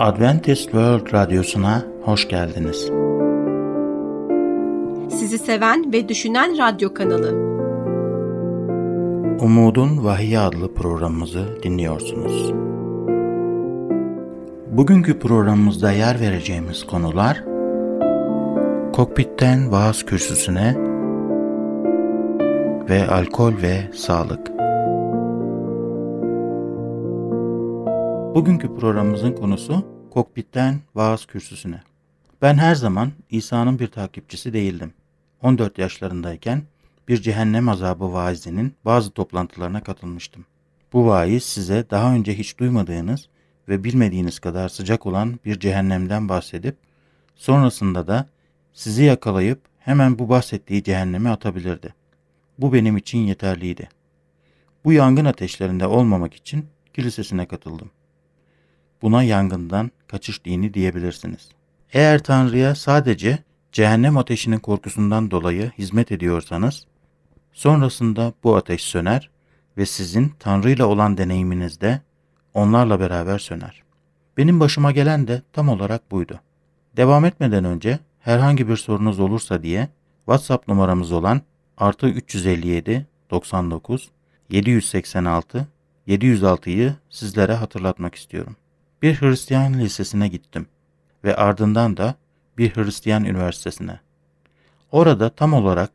Adventist World Radyosu'na hoş geldiniz. Sizi seven ve düşünen radyo kanalı. Umudun Vahiy adlı programımızı dinliyorsunuz. Bugünkü programımızda yer vereceğimiz konular Kokpitten Vaaz Kürsüsüne ve Alkol ve Sağlık. Bugünkü programımızın konusu kokpitten vaaz kürsüsüne. Ben her zaman İsa'nın bir takipçisi değildim. 14 yaşlarındayken bir cehennem azabı vaizinin bazı toplantılarına katılmıştım. Bu vaiz size daha önce hiç duymadığınız ve bilmediğiniz kadar sıcak olan bir cehennemden bahsedip sonrasında da sizi yakalayıp hemen bu bahsettiği cehenneme atabilirdi. Bu benim için yeterliydi. Bu yangın ateşlerinde olmamak için kilisesine katıldım. Buna yangından kaçış dini diyebilirsiniz. Eğer Tanrı'ya sadece cehennem ateşinin korkusundan dolayı hizmet ediyorsanız, sonrasında bu ateş söner ve sizin Tanrı ile olan deneyiminiz de onlarla beraber söner. Benim başıma gelen de tam olarak buydu. Devam etmeden önce herhangi bir sorunuz olursa diye WhatsApp numaramız olan artı 357 99 786 706'yı sizlere hatırlatmak istiyorum. Bir Hristiyan lisesine gittim ve ardından da bir Hristiyan üniversitesine. Orada tam olarak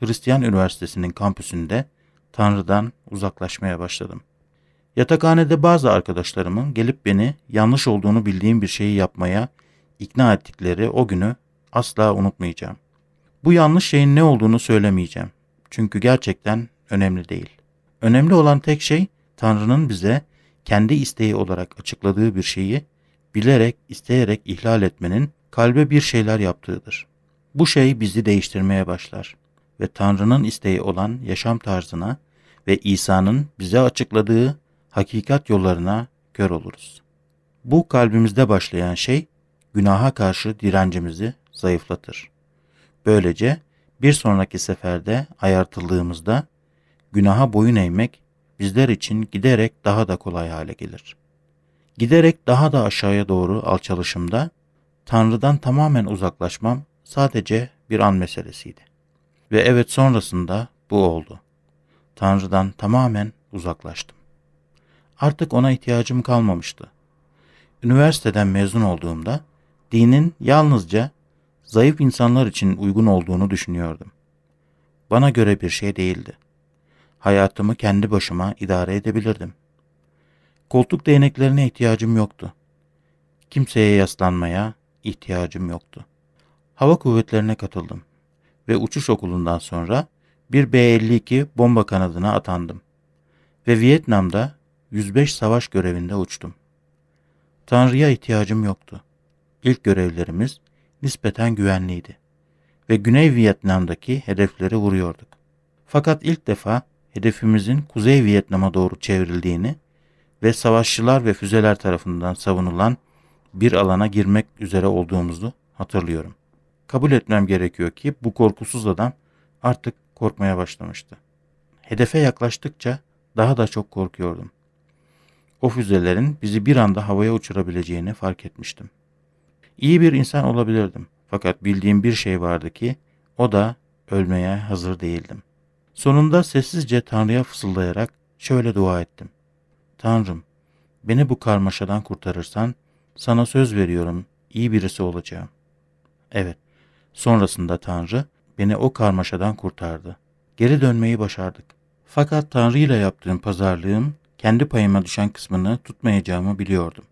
Hristiyan üniversitesinin kampüsünde Tanrı'dan uzaklaşmaya başladım. Yatakhanede bazı arkadaşlarımın gelip beni yanlış olduğunu bildiğim bir şeyi yapmaya ikna ettikleri o günü asla unutmayacağım. Bu yanlış şeyin ne olduğunu söylemeyeceğim. Çünkü gerçekten önemli değil. Önemli olan tek şey Tanrı'nın bize kendi isteği olarak açıkladığı bir şeyi bilerek, isteyerek ihlal etmenin kalbe bir şeyler yaptığıdır. Bu şey bizi değiştirmeye başlar ve Tanrı'nın isteği olan yaşam tarzına ve İsa'nın bize açıkladığı hakikat yollarına kör oluruz. Bu kalbimizde başlayan şey günaha karşı direncimizi zayıflatır. Böylece bir sonraki seferde ayartıldığımızda günaha boyun eğmek bizler için giderek daha da kolay hale gelir. Giderek daha da aşağıya doğru alçalışımda Tanrı'dan tamamen uzaklaşmam sadece bir an meselesiydi. Ve evet sonrasında bu oldu. Tanrı'dan tamamen uzaklaştım. Artık ona ihtiyacım kalmamıştı. Üniversiteden mezun olduğumda dinin yalnızca zayıf insanlar için uygun olduğunu düşünüyordum. Bana göre bir şey değildi hayatımı kendi başıma idare edebilirdim. Koltuk değneklerine ihtiyacım yoktu. Kimseye yaslanmaya ihtiyacım yoktu. Hava kuvvetlerine katıldım ve uçuş okulundan sonra bir B-52 bomba kanadına atandım ve Vietnam'da 105 savaş görevinde uçtum. Tanrı'ya ihtiyacım yoktu. İlk görevlerimiz nispeten güvenliydi ve Güney Vietnam'daki hedefleri vuruyorduk. Fakat ilk defa hedefimizin Kuzey Vietnam'a doğru çevrildiğini ve savaşçılar ve füzeler tarafından savunulan bir alana girmek üzere olduğumuzu hatırlıyorum. Kabul etmem gerekiyor ki bu korkusuz adam artık korkmaya başlamıştı. Hedefe yaklaştıkça daha da çok korkuyordum. O füzelerin bizi bir anda havaya uçurabileceğini fark etmiştim. İyi bir insan olabilirdim fakat bildiğim bir şey vardı ki o da ölmeye hazır değildim. Sonunda sessizce Tanrı'ya fısıldayarak şöyle dua ettim. Tanrım, beni bu karmaşadan kurtarırsan sana söz veriyorum iyi birisi olacağım. Evet, sonrasında Tanrı beni o karmaşadan kurtardı. Geri dönmeyi başardık. Fakat Tanrı ile yaptığım pazarlığım kendi payıma düşen kısmını tutmayacağımı biliyordum.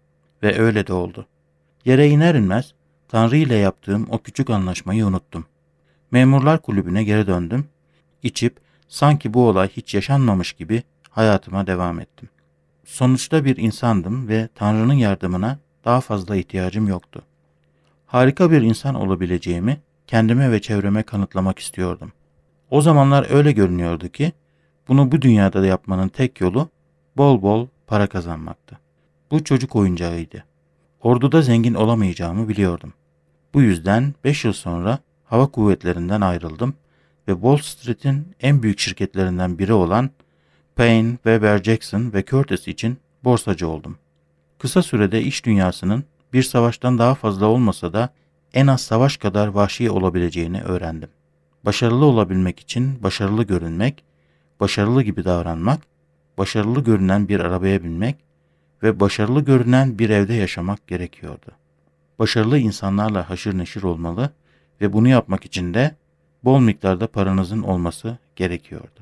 Ve öyle de oldu. Yere iner inmez Tanrı ile yaptığım o küçük anlaşmayı unuttum. Memurlar kulübüne geri döndüm. İçip Sanki bu olay hiç yaşanmamış gibi hayatıma devam ettim. Sonuçta bir insandım ve Tanrı'nın yardımına daha fazla ihtiyacım yoktu. Harika bir insan olabileceğimi kendime ve çevreme kanıtlamak istiyordum. O zamanlar öyle görünüyordu ki bunu bu dünyada da yapmanın tek yolu bol bol para kazanmaktı. Bu çocuk oyuncağıydı. Orduda zengin olamayacağımı biliyordum. Bu yüzden 5 yıl sonra hava kuvvetlerinden ayrıldım ve Wall Street'in en büyük şirketlerinden biri olan Payne, Weber Jackson ve Curtis için borsacı oldum. Kısa sürede iş dünyasının bir savaştan daha fazla olmasa da en az savaş kadar vahşi olabileceğini öğrendim. Başarılı olabilmek için başarılı görünmek, başarılı gibi davranmak, başarılı görünen bir arabaya binmek ve başarılı görünen bir evde yaşamak gerekiyordu. Başarılı insanlarla haşır neşir olmalı ve bunu yapmak için de bol miktarda paranızın olması gerekiyordu.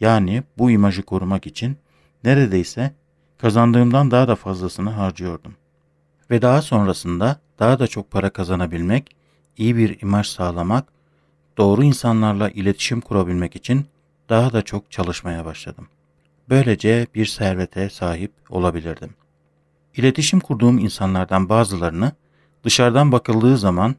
Yani bu imajı korumak için neredeyse kazandığımdan daha da fazlasını harcıyordum. Ve daha sonrasında daha da çok para kazanabilmek, iyi bir imaj sağlamak, doğru insanlarla iletişim kurabilmek için daha da çok çalışmaya başladım. Böylece bir servete sahip olabilirdim. İletişim kurduğum insanlardan bazılarını dışarıdan bakıldığı zaman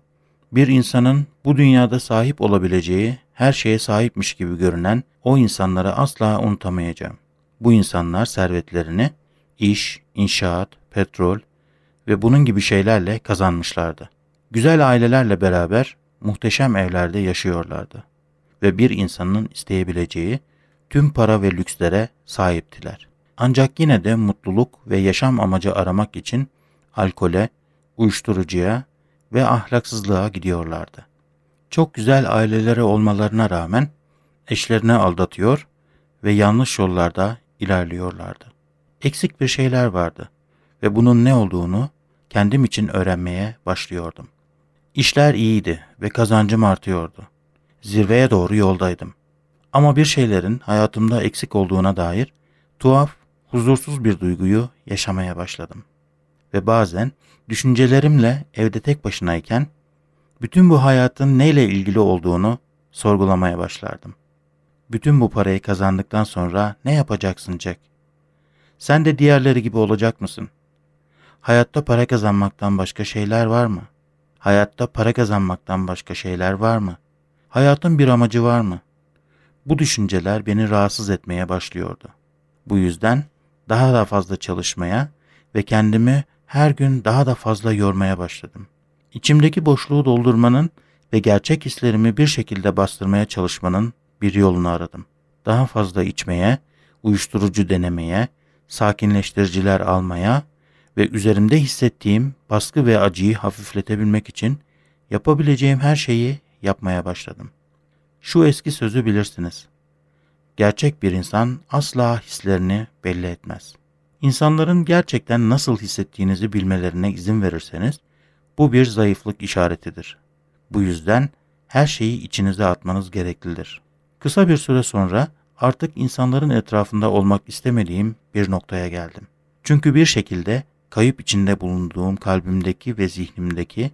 bir insanın bu dünyada sahip olabileceği her şeye sahipmiş gibi görünen o insanları asla unutamayacağım. Bu insanlar servetlerini iş, inşaat, petrol ve bunun gibi şeylerle kazanmışlardı. Güzel ailelerle beraber muhteşem evlerde yaşıyorlardı ve bir insanın isteyebileceği tüm para ve lükslere sahiptiler. Ancak yine de mutluluk ve yaşam amacı aramak için alkole, uyuşturucuya ve ahlaksızlığa gidiyorlardı. Çok güzel aileleri olmalarına rağmen eşlerine aldatıyor ve yanlış yollarda ilerliyorlardı. Eksik bir şeyler vardı ve bunun ne olduğunu kendim için öğrenmeye başlıyordum. İşler iyiydi ve kazancım artıyordu. Zirveye doğru yoldaydım. Ama bir şeylerin hayatımda eksik olduğuna dair tuhaf, huzursuz bir duyguyu yaşamaya başladım. Ve bazen düşüncelerimle evde tek başınayken bütün bu hayatın neyle ilgili olduğunu sorgulamaya başlardım. Bütün bu parayı kazandıktan sonra ne yapacaksın Jack? Sen de diğerleri gibi olacak mısın? Hayatta para kazanmaktan başka şeyler var mı? Hayatta para kazanmaktan başka şeyler var mı? Hayatın bir amacı var mı? Bu düşünceler beni rahatsız etmeye başlıyordu. Bu yüzden daha da fazla çalışmaya ve kendimi her gün daha da fazla yormaya başladım. İçimdeki boşluğu doldurmanın ve gerçek hislerimi bir şekilde bastırmaya çalışmanın bir yolunu aradım. Daha fazla içmeye, uyuşturucu denemeye, sakinleştiriciler almaya ve üzerimde hissettiğim baskı ve acıyı hafifletebilmek için yapabileceğim her şeyi yapmaya başladım. Şu eski sözü bilirsiniz. Gerçek bir insan asla hislerini belli etmez. İnsanların gerçekten nasıl hissettiğinizi bilmelerine izin verirseniz bu bir zayıflık işaretidir. Bu yüzden her şeyi içinize atmanız gereklidir. Kısa bir süre sonra artık insanların etrafında olmak istemediğim bir noktaya geldim. Çünkü bir şekilde kayıp içinde bulunduğum kalbimdeki ve zihnimdeki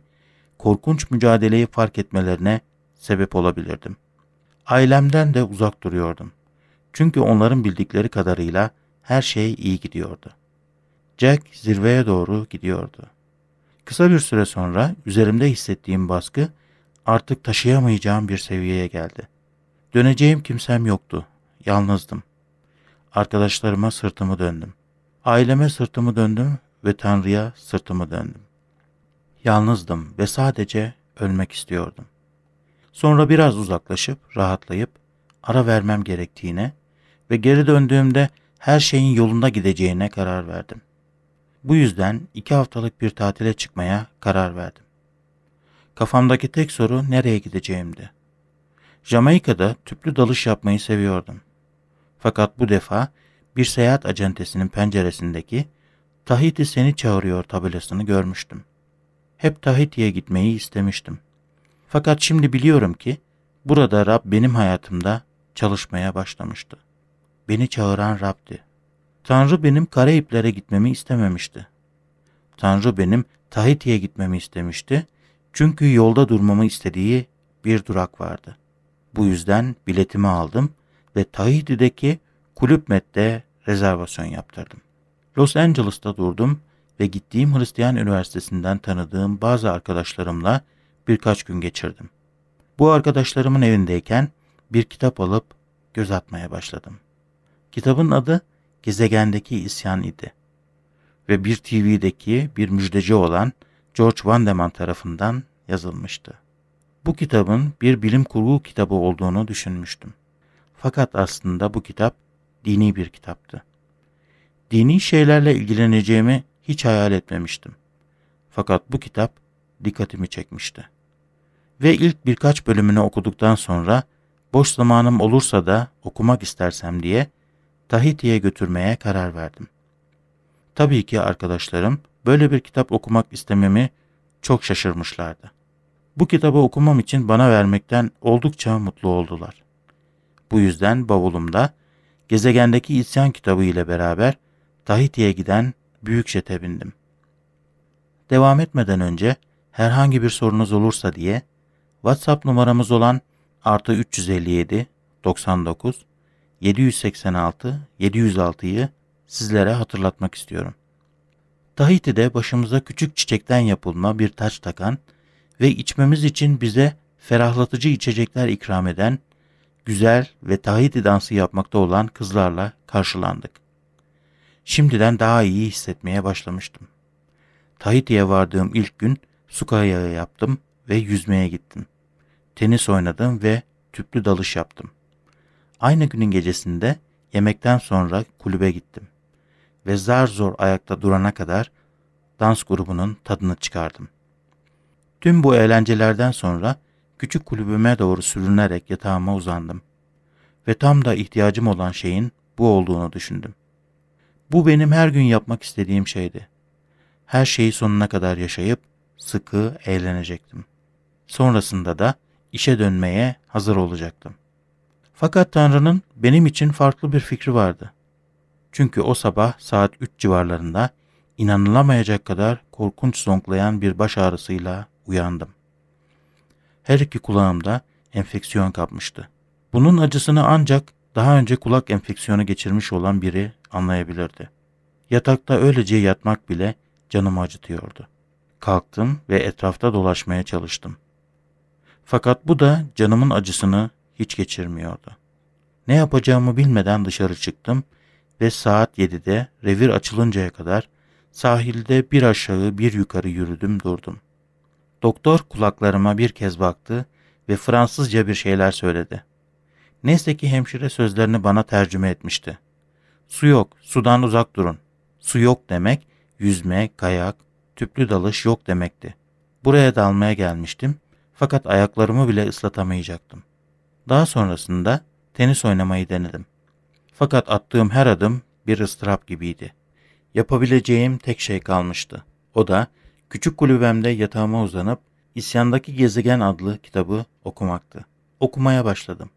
korkunç mücadeleyi fark etmelerine sebep olabilirdim. Ailemden de uzak duruyordum. Çünkü onların bildikleri kadarıyla her şey iyi gidiyordu. Jack zirveye doğru gidiyordu. Kısa bir süre sonra üzerimde hissettiğim baskı artık taşıyamayacağım bir seviyeye geldi. Döneceğim kimsem yoktu. Yalnızdım. Arkadaşlarıma sırtımı döndüm. Aileme sırtımı döndüm ve Tanrı'ya sırtımı döndüm. Yalnızdım ve sadece ölmek istiyordum. Sonra biraz uzaklaşıp, rahatlayıp, ara vermem gerektiğine ve geri döndüğümde her şeyin yolunda gideceğine karar verdim. Bu yüzden iki haftalık bir tatile çıkmaya karar verdim. Kafamdaki tek soru nereye gideceğimdi. Jamaika'da tüplü dalış yapmayı seviyordum. Fakat bu defa bir seyahat acentesinin penceresindeki Tahiti seni çağırıyor tabelasını görmüştüm. Hep Tahiti'ye gitmeyi istemiştim. Fakat şimdi biliyorum ki burada Rab benim hayatımda çalışmaya başlamıştı. Beni çağıran Rab'di. Tanrı benim Karayiplere gitmemi istememişti. Tanrı benim Tahiti'ye gitmemi istemişti. Çünkü yolda durmamı istediği bir durak vardı. Bu yüzden biletimi aldım ve Tahiti'deki Kulüp Met'te rezervasyon yaptırdım. Los Angeles'ta durdum ve gittiğim Hristiyan Üniversitesi'nden tanıdığım bazı arkadaşlarımla birkaç gün geçirdim. Bu arkadaşlarımın evindeyken bir kitap alıp göz atmaya başladım. Kitabın adı Gezegendeki İsyan idi ve bir TV'deki bir müjdeci olan George Vandeman tarafından yazılmıştı. Bu kitabın bir bilim kurgu kitabı olduğunu düşünmüştüm. Fakat aslında bu kitap dini bir kitaptı. Dini şeylerle ilgileneceğimi hiç hayal etmemiştim. Fakat bu kitap dikkatimi çekmişti. Ve ilk birkaç bölümünü okuduktan sonra boş zamanım olursa da okumak istersem diye Tahiti'ye götürmeye karar verdim. Tabii ki arkadaşlarım böyle bir kitap okumak istememi çok şaşırmışlardı. Bu kitabı okumam için bana vermekten oldukça mutlu oldular. Bu yüzden bavulumda Gezegendeki İsyan kitabı ile beraber Tahiti'ye giden büyük jete bindim. Devam etmeden önce herhangi bir sorunuz olursa diye WhatsApp numaramız olan artı 357 99 786 706'yı sizlere hatırlatmak istiyorum. Tahiti'de başımıza küçük çiçekten yapılma bir taç takan ve içmemiz için bize ferahlatıcı içecekler ikram eden güzel ve Tahiti dansı yapmakta olan kızlarla karşılandık. Şimdiden daha iyi hissetmeye başlamıştım. Tahiti'ye vardığım ilk gün su kayağı yaptım ve yüzmeye gittim. Tenis oynadım ve tüplü dalış yaptım. Aynı günün gecesinde yemekten sonra kulübe gittim ve zar zor ayakta durana kadar dans grubunun tadını çıkardım. Tüm bu eğlencelerden sonra küçük kulübüme doğru sürünerek yatağıma uzandım. Ve tam da ihtiyacım olan şeyin bu olduğunu düşündüm. Bu benim her gün yapmak istediğim şeydi. Her şeyi sonuna kadar yaşayıp sıkı eğlenecektim. Sonrasında da işe dönmeye hazır olacaktım. Fakat Tanrı'nın benim için farklı bir fikri vardı. Çünkü o sabah saat 3 civarlarında inanılamayacak kadar korkunç zonklayan bir baş ağrısıyla uyandım. Her iki kulağımda enfeksiyon kapmıştı. Bunun acısını ancak daha önce kulak enfeksiyonu geçirmiş olan biri anlayabilirdi. Yatakta öylece yatmak bile canımı acıtıyordu. Kalktım ve etrafta dolaşmaya çalıştım. Fakat bu da canımın acısını hiç geçirmiyordu. Ne yapacağımı bilmeden dışarı çıktım ve saat 7'de revir açılıncaya kadar sahilde bir aşağı bir yukarı yürüdüm durdum. Doktor kulaklarıma bir kez baktı ve Fransızca bir şeyler söyledi. Neyse ki hemşire sözlerini bana tercüme etmişti. Su yok, sudan uzak durun. Su yok demek, yüzme, kayak, tüplü dalış yok demekti. Buraya dalmaya gelmiştim fakat ayaklarımı bile ıslatamayacaktım. Daha sonrasında tenis oynamayı denedim. Fakat attığım her adım bir ıstırap gibiydi. Yapabileceğim tek şey kalmıştı. O da küçük kulübemde yatağıma uzanıp İsyandaki Gezegen adlı kitabı okumaktı. Okumaya başladım.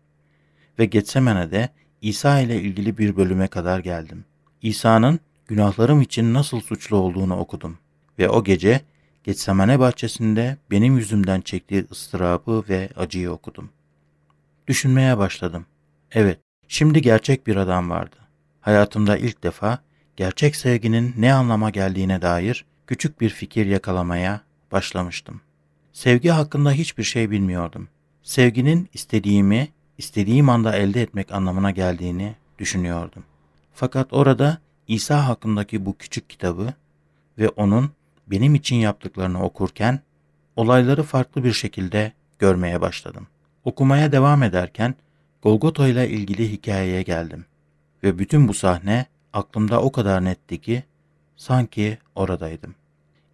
Ve Getsemene'de İsa ile ilgili bir bölüme kadar geldim. İsa'nın günahlarım için nasıl suçlu olduğunu okudum. Ve o gece Getsemane bahçesinde benim yüzümden çektiği ıstırabı ve acıyı okudum. Düşünmeye başladım. Evet, şimdi gerçek bir adam vardı. Hayatımda ilk defa gerçek sevginin ne anlama geldiğine dair küçük bir fikir yakalamaya başlamıştım. Sevgi hakkında hiçbir şey bilmiyordum. Sevginin istediğimi, istediğim anda elde etmek anlamına geldiğini düşünüyordum. Fakat orada İsa hakkındaki bu küçük kitabı ve onun benim için yaptıklarını okurken olayları farklı bir şekilde görmeye başladım. Okumaya devam ederken Golgota ile ilgili hikayeye geldim ve bütün bu sahne aklımda o kadar netti ki sanki oradaydım.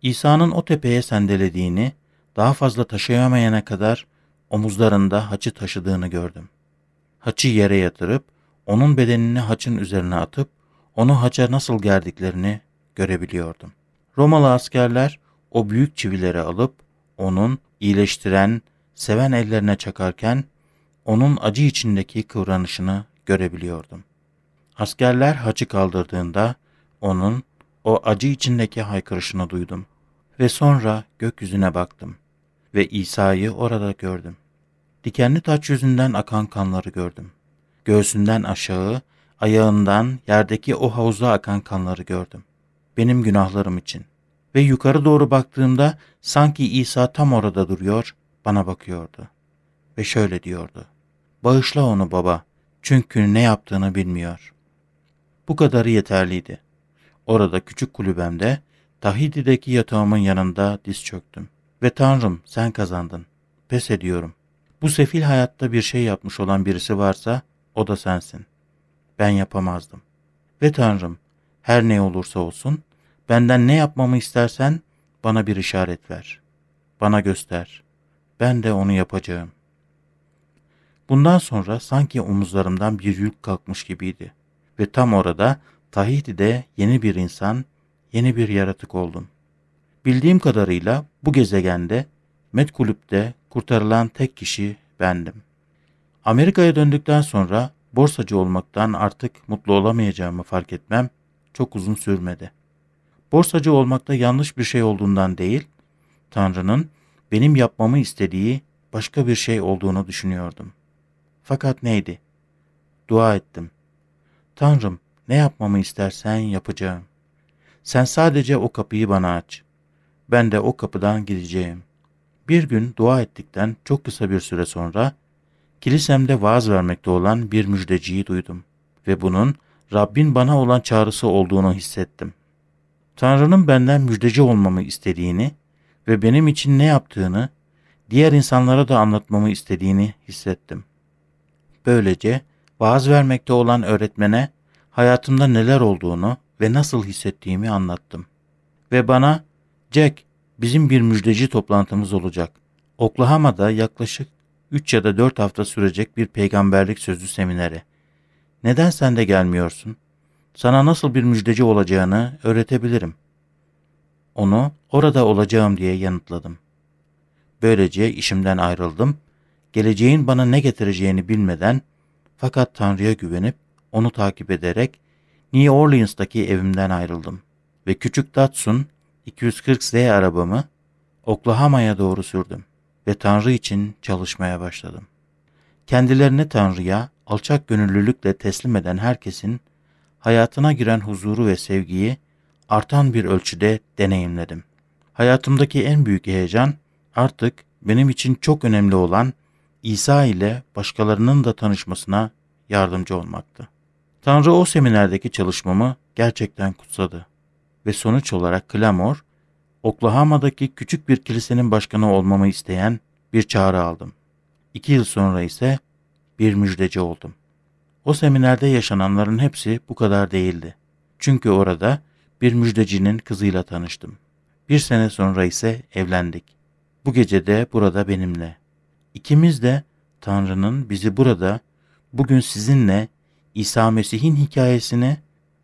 İsa'nın o tepeye sendelediğini, daha fazla taşıyamayana kadar omuzlarında haçı taşıdığını gördüm. Haçı yere yatırıp onun bedenini haçın üzerine atıp onu haça nasıl gerdiklerini görebiliyordum. Romalı askerler o büyük çivileri alıp onun iyileştiren, seven ellerine çakarken onun acı içindeki kıvranışını görebiliyordum. Askerler haçı kaldırdığında onun o acı içindeki haykırışını duydum ve sonra gökyüzüne baktım ve İsa'yı orada gördüm. Dikenli taç yüzünden akan kanları gördüm. Göğsünden aşağı, ayağından yerdeki o havuza akan kanları gördüm. Benim günahlarım için. Ve yukarı doğru baktığımda sanki İsa tam orada duruyor, bana bakıyordu. Ve şöyle diyordu. Bağışla onu baba, çünkü ne yaptığını bilmiyor. Bu kadarı yeterliydi. Orada küçük kulübemde Tahiti'deki yatağımın yanında diz çöktüm. Ve Tanrım sen kazandın. Pes ediyorum. Bu sefil hayatta bir şey yapmış olan birisi varsa o da sensin. Ben yapamazdım. Ve Tanrım her ne olursa olsun benden ne yapmamı istersen bana bir işaret ver. Bana göster. Ben de onu yapacağım. Bundan sonra sanki omuzlarımdan bir yük kalkmış gibiydi. Ve tam orada Tahiti'de yeni bir insan, yeni bir yaratık oldum. Bildiğim kadarıyla bu gezegende Met Kulüp'te kurtarılan tek kişi bendim. Amerika'ya döndükten sonra borsacı olmaktan artık mutlu olamayacağımı fark etmem çok uzun sürmedi. Borsacı olmakta yanlış bir şey olduğundan değil, Tanrı'nın benim yapmamı istediği başka bir şey olduğunu düşünüyordum. Fakat neydi? Dua ettim. Tanrım, ne yapmamı istersen yapacağım. Sen sadece o kapıyı bana aç. Ben de o kapıdan gideceğim. Bir gün dua ettikten çok kısa bir süre sonra kilisemde vaaz vermekte olan bir müjdeciyi duydum ve bunun Rabbin bana olan çağrısı olduğunu hissettim. Tanrı'nın benden müjdeci olmamı istediğini ve benim için ne yaptığını diğer insanlara da anlatmamı istediğini hissettim. Böylece vaaz vermekte olan öğretmene hayatımda neler olduğunu ve nasıl hissettiğimi anlattım. Ve bana, Jack, bizim bir müjdeci toplantımız olacak. Oklahoma'da yaklaşık 3 ya da 4 hafta sürecek bir peygamberlik sözü semineri. Neden sen de gelmiyorsun? Sana nasıl bir müjdeci olacağını öğretebilirim. Onu orada olacağım diye yanıtladım. Böylece işimden ayrıldım. Geleceğin bana ne getireceğini bilmeden fakat Tanrı'ya güvenip onu takip ederek New Orleans'taki evimden ayrıldım ve küçük Datsun 240Z arabamı Oklahoma'ya doğru sürdüm ve Tanrı için çalışmaya başladım. Kendilerini Tanrı'ya alçak gönüllülükle teslim eden herkesin hayatına giren huzuru ve sevgiyi artan bir ölçüde deneyimledim. Hayatımdaki en büyük heyecan artık benim için çok önemli olan İsa ile başkalarının da tanışmasına yardımcı olmaktı. Tanrı o seminerdeki çalışmamı gerçekten kutsadı ve sonuç olarak Clamor, Oklahoma'daki küçük bir kilisenin başkanı olmamı isteyen bir çağrı aldım. İki yıl sonra ise bir müjdeci oldum. O seminerde yaşananların hepsi bu kadar değildi. Çünkü orada bir müjdecinin kızıyla tanıştım. Bir sene sonra ise evlendik. Bu gece de burada benimle. İkimiz de Tanrı'nın bizi burada, bugün sizinle İsa Mesih'in hikayesini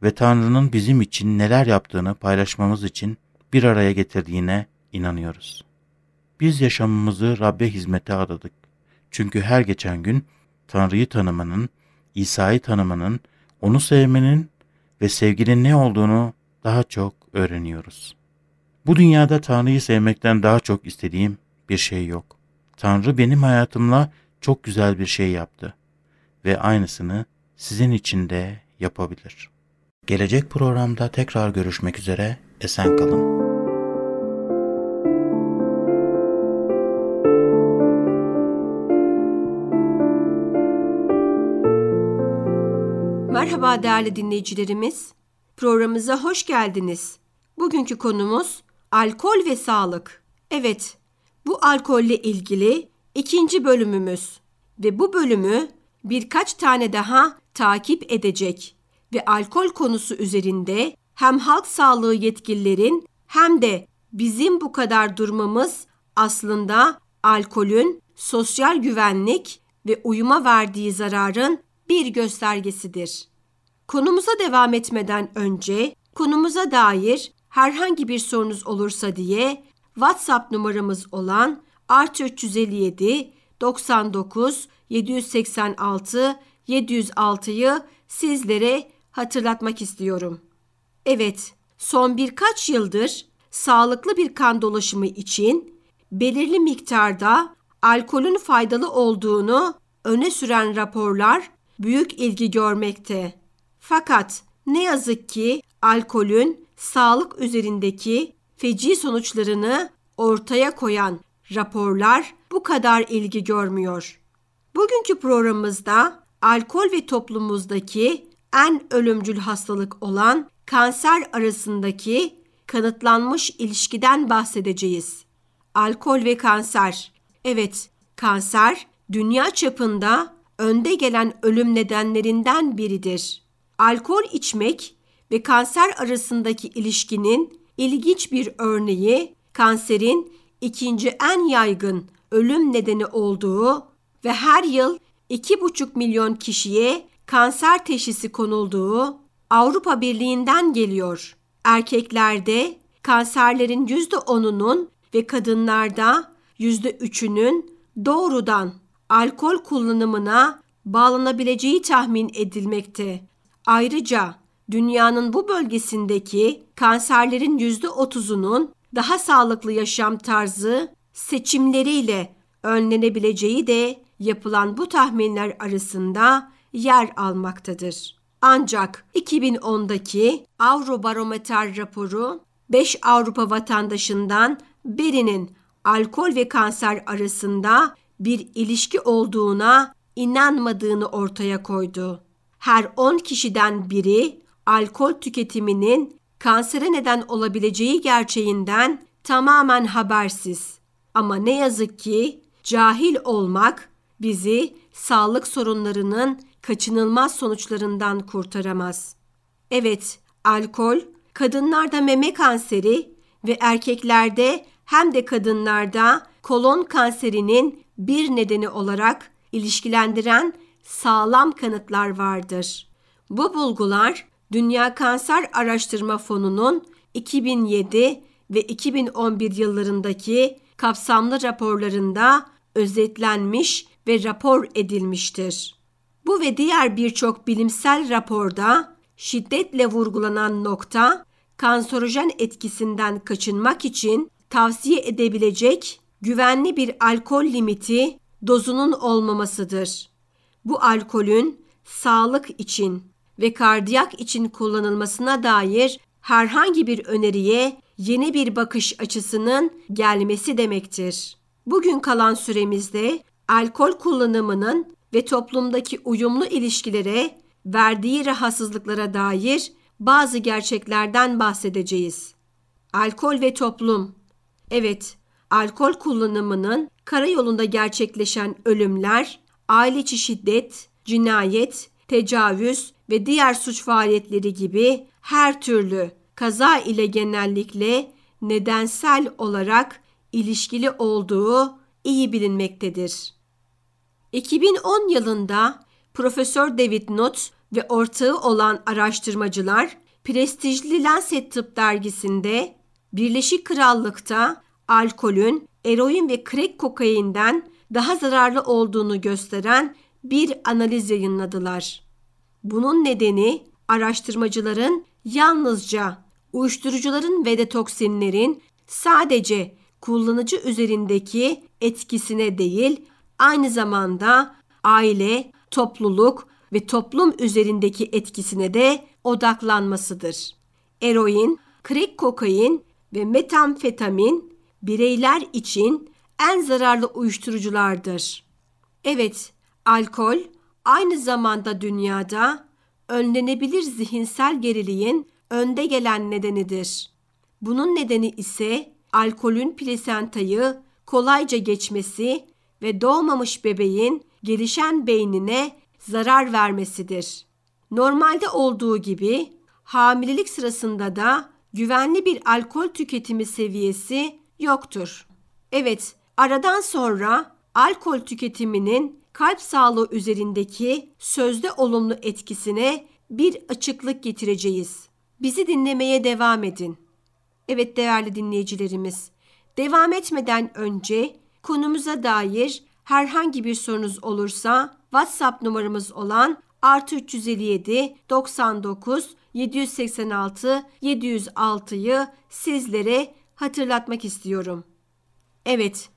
ve Tanrı'nın bizim için neler yaptığını paylaşmamız için bir araya getirdiğine inanıyoruz. Biz yaşamımızı Rab'be hizmete adadık. Çünkü her geçen gün Tanrı'yı tanımanın, İsa'yı tanımanın, onu sevmenin ve sevginin ne olduğunu daha çok öğreniyoruz. Bu dünyada Tanrı'yı sevmekten daha çok istediğim bir şey yok. Tanrı benim hayatımla çok güzel bir şey yaptı ve aynısını sizin için de yapabilir. Gelecek programda tekrar görüşmek üzere, esen kalın. Merhaba değerli dinleyicilerimiz. Programımıza hoş geldiniz. Bugünkü konumuz alkol ve sağlık. Evet, bu alkolle ilgili ikinci bölümümüz ve bu bölümü birkaç tane daha takip edecek ve alkol konusu üzerinde hem halk sağlığı yetkililerin hem de bizim bu kadar durmamız aslında alkolün sosyal güvenlik ve uyuma verdiği zararın bir göstergesidir. Konumuza devam etmeden önce konumuza dair herhangi bir sorunuz olursa diye WhatsApp numaramız olan artı 357 99 786 706'yı sizlere hatırlatmak istiyorum. Evet, son birkaç yıldır sağlıklı bir kan dolaşımı için belirli miktarda alkolün faydalı olduğunu öne süren raporlar büyük ilgi görmekte. Fakat ne yazık ki alkolün sağlık üzerindeki feci sonuçlarını ortaya koyan raporlar bu kadar ilgi görmüyor. Bugünkü programımızda alkol ve toplumumuzdaki en ölümcül hastalık olan kanser arasındaki kanıtlanmış ilişkiden bahsedeceğiz. Alkol ve kanser. Evet, kanser dünya çapında önde gelen ölüm nedenlerinden biridir. Alkol içmek ve kanser arasındaki ilişkinin ilginç bir örneği kanserin ikinci en yaygın ölüm nedeni olduğu ve her yıl 2,5 milyon kişiye kanser teşhisi konulduğu Avrupa Birliği'nden geliyor. Erkeklerde kanserlerin %10'unun ve kadınlarda %3'ünün doğrudan alkol kullanımına bağlanabileceği tahmin edilmekte. Ayrıca dünyanın bu bölgesindeki kanserlerin %30'unun daha sağlıklı yaşam tarzı seçimleriyle önlenebileceği de yapılan bu tahminler arasında yer almaktadır. Ancak 2010'daki Avrobarometer raporu 5 Avrupa vatandaşından birinin alkol ve kanser arasında bir ilişki olduğuna inanmadığını ortaya koydu. Her 10 kişiden biri alkol tüketiminin kansere neden olabileceği gerçeğinden tamamen habersiz. Ama ne yazık ki cahil olmak bizi sağlık sorunlarının kaçınılmaz sonuçlarından kurtaramaz. Evet, alkol kadınlarda meme kanseri ve erkeklerde hem de kadınlarda kolon kanserinin bir nedeni olarak ilişkilendiren sağlam kanıtlar vardır. Bu bulgular Dünya Kanser Araştırma Fonu'nun 2007 ve 2011 yıllarındaki kapsamlı raporlarında özetlenmiş ve rapor edilmiştir. Bu ve diğer birçok bilimsel raporda şiddetle vurgulanan nokta kanserojen etkisinden kaçınmak için tavsiye edebilecek güvenli bir alkol limiti dozunun olmamasıdır. Bu alkolün sağlık için ve kardiyak için kullanılmasına dair herhangi bir öneriye yeni bir bakış açısının gelmesi demektir. Bugün kalan süremizde alkol kullanımının ve toplumdaki uyumlu ilişkilere verdiği rahatsızlıklara dair bazı gerçeklerden bahsedeceğiz. Alkol ve toplum. Evet, alkol kullanımının karayolunda gerçekleşen ölümler, aile içi şiddet, cinayet, tecavüz ve diğer suç faaliyetleri gibi her türlü kaza ile genellikle nedensel olarak ilişkili olduğu iyi bilinmektedir. 2010 yılında Profesör David Nutt ve ortağı olan araştırmacılar prestijli Lancet Tıp dergisinde Birleşik Krallık'ta alkolün eroin ve crack kokainden daha zararlı olduğunu gösteren bir analiz yayınladılar. Bunun nedeni araştırmacıların yalnızca uyuşturucuların ve detoksinlerin sadece kullanıcı üzerindeki etkisine değil, aynı zamanda aile, topluluk ve toplum üzerindeki etkisine de odaklanmasıdır. Eroin, crack kokain ve metamfetamin bireyler için en zararlı uyuşturuculardır. Evet, alkol aynı zamanda dünyada önlenebilir zihinsel geriliğin önde gelen nedenidir. Bunun nedeni ise alkolün plasentayı kolayca geçmesi ve doğmamış bebeğin gelişen beynine zarar vermesidir. Normalde olduğu gibi hamilelik sırasında da güvenli bir alkol tüketimi seviyesi yoktur. Evet, aradan sonra alkol tüketiminin kalp sağlığı üzerindeki sözde olumlu etkisine bir açıklık getireceğiz. Bizi dinlemeye devam edin. Evet değerli dinleyicilerimiz, devam etmeden önce konumuza dair herhangi bir sorunuz olursa WhatsApp numaramız olan artı 357 99 786 706'yı sizlere hatırlatmak istiyorum. Evet,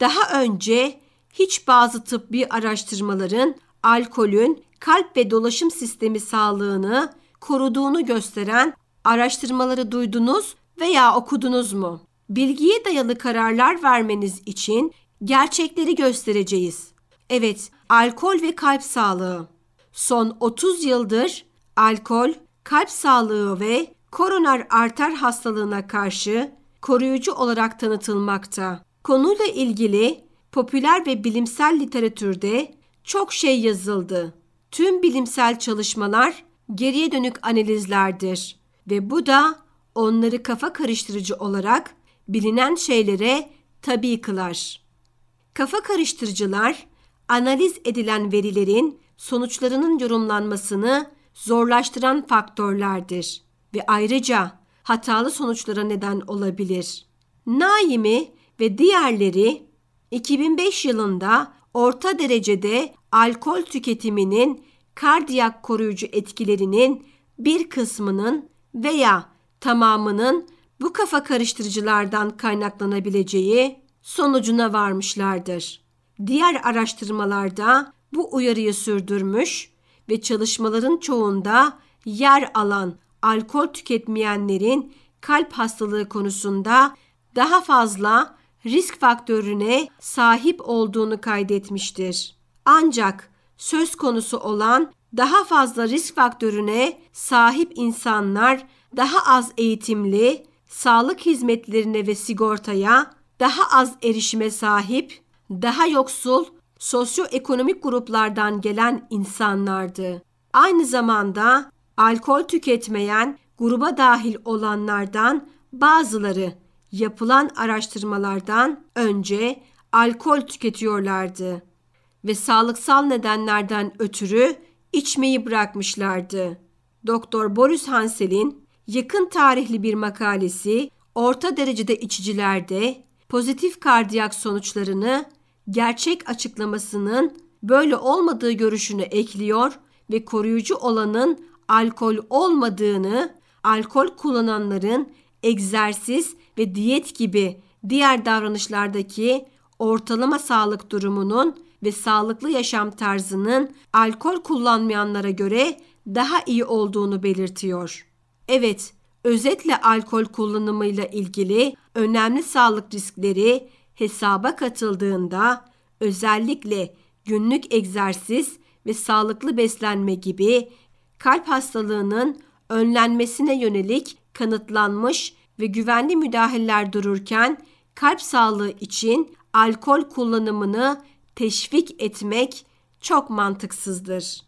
daha önce hiç bazı tıbbi araştırmaların alkolün kalp ve dolaşım sistemi sağlığını koruduğunu gösteren araştırmaları duydunuz veya okudunuz mu? Bilgiye dayalı kararlar vermeniz için gerçekleri göstereceğiz. Evet, alkol ve kalp sağlığı. Son 30 yıldır alkol, kalp sağlığı ve koroner arter hastalığına karşı koruyucu olarak tanıtılmakta. Konuyla ilgili popüler ve bilimsel literatürde çok şey yazıldı. Tüm bilimsel çalışmalar geriye dönük analizlerdir ve bu da onları kafa karıştırıcı olarak bilinen şeylere tabi kılar. Kafa karıştırıcılar, analiz edilen verilerin sonuçlarının yorumlanmasını zorlaştıran faktörlerdir ve ayrıca hatalı sonuçlara neden olabilir. Naimi ve diğerleri 2005 yılında orta derecede alkol tüketiminin kardiyak koruyucu etkilerinin bir kısmının veya tamamının bu kafa karıştırıcılardan kaynaklanabileceği sonucuna varmışlardır. Diğer araştırmalarda bu uyarıyı sürdürmüş ve çalışmaların çoğunda yer alan alkol tüketmeyenlerin kalp hastalığı konusunda daha fazla risk faktörüne sahip olduğunu kaydetmiştir. Ancak söz konusu olan daha fazla risk faktörüne sahip insanlar daha az eğitimli, sağlık hizmetlerine ve sigortaya daha az erişime sahip, daha yoksul, sosyoekonomik gruplardan gelen insanlardı. Aynı zamanda alkol tüketmeyen gruba dahil olanlardan bazıları yapılan araştırmalardan önce alkol tüketiyorlardı ve sağlıksal nedenlerden ötürü içmeyi bırakmışlardı. Doktor Boris Hansel'in yakın tarihli bir makalesi orta derecede içicilerde pozitif kardiyak sonuçlarını gerçek açıklamasının böyle olmadığı görüşünü ekliyor ve koruyucu olanın alkol olmadığını, alkol kullananların egzersiz ve diyet gibi diğer davranışlardaki ortalama sağlık durumunun ve sağlıklı yaşam tarzının alkol kullanmayanlara göre daha iyi olduğunu belirtiyor. Evet, özetle alkol kullanımıyla ilgili önemli sağlık riskleri hesaba katıldığında özellikle günlük egzersiz ve sağlıklı beslenme gibi kalp hastalığının önlenmesine yönelik kanıtlanmış ve güvenli müdahaleler dururken kalp sağlığı için alkol kullanımını teşvik etmek çok mantıksızdır.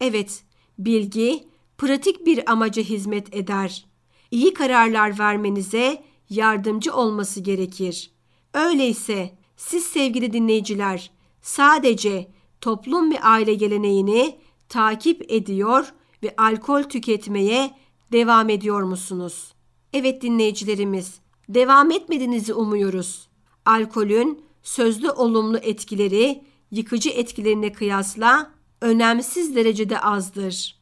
Evet, bilgi pratik bir amaca hizmet eder. İyi kararlar vermenize yardımcı olması gerekir. Öyleyse siz sevgili dinleyiciler sadece toplum ve aile geleneğini takip ediyor ve alkol tüketmeye devam ediyor musunuz? Evet dinleyicilerimiz, devam etmediğinizi umuyoruz. Alkolün sözlü olumlu etkileri yıkıcı etkilerine kıyasla önemsiz derecede azdır.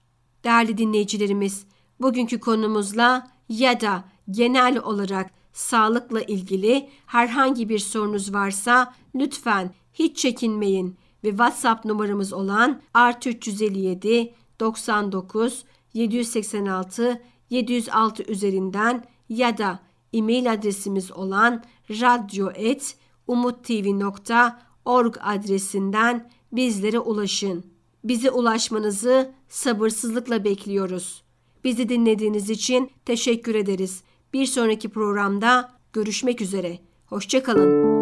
Değerli dinleyicilerimiz, bugünkü konumuzla ya da genel olarak sağlıkla ilgili herhangi bir sorunuz varsa lütfen hiç çekinmeyin ve WhatsApp numaramız olan artı 357 99 786 706 üzerinden ya da e-mail adresimiz olan radyo.umuttv.org adresinden bizlere ulaşın. Bize ulaşmanızı sabırsızlıkla bekliyoruz. Bizi dinlediğiniz için teşekkür ederiz. Bir sonraki programda görüşmek üzere. Hoşçakalın.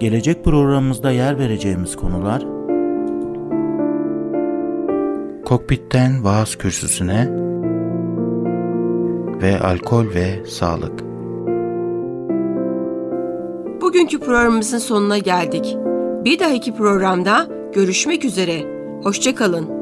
Gelecek programımızda yer vereceğimiz konular Kokpitten vaaz kürsüsüne ve alkol ve sağlık. Bugünkü programımızın sonuna geldik. Bir dahaki programda görüşmek üzere. Hoşçakalın.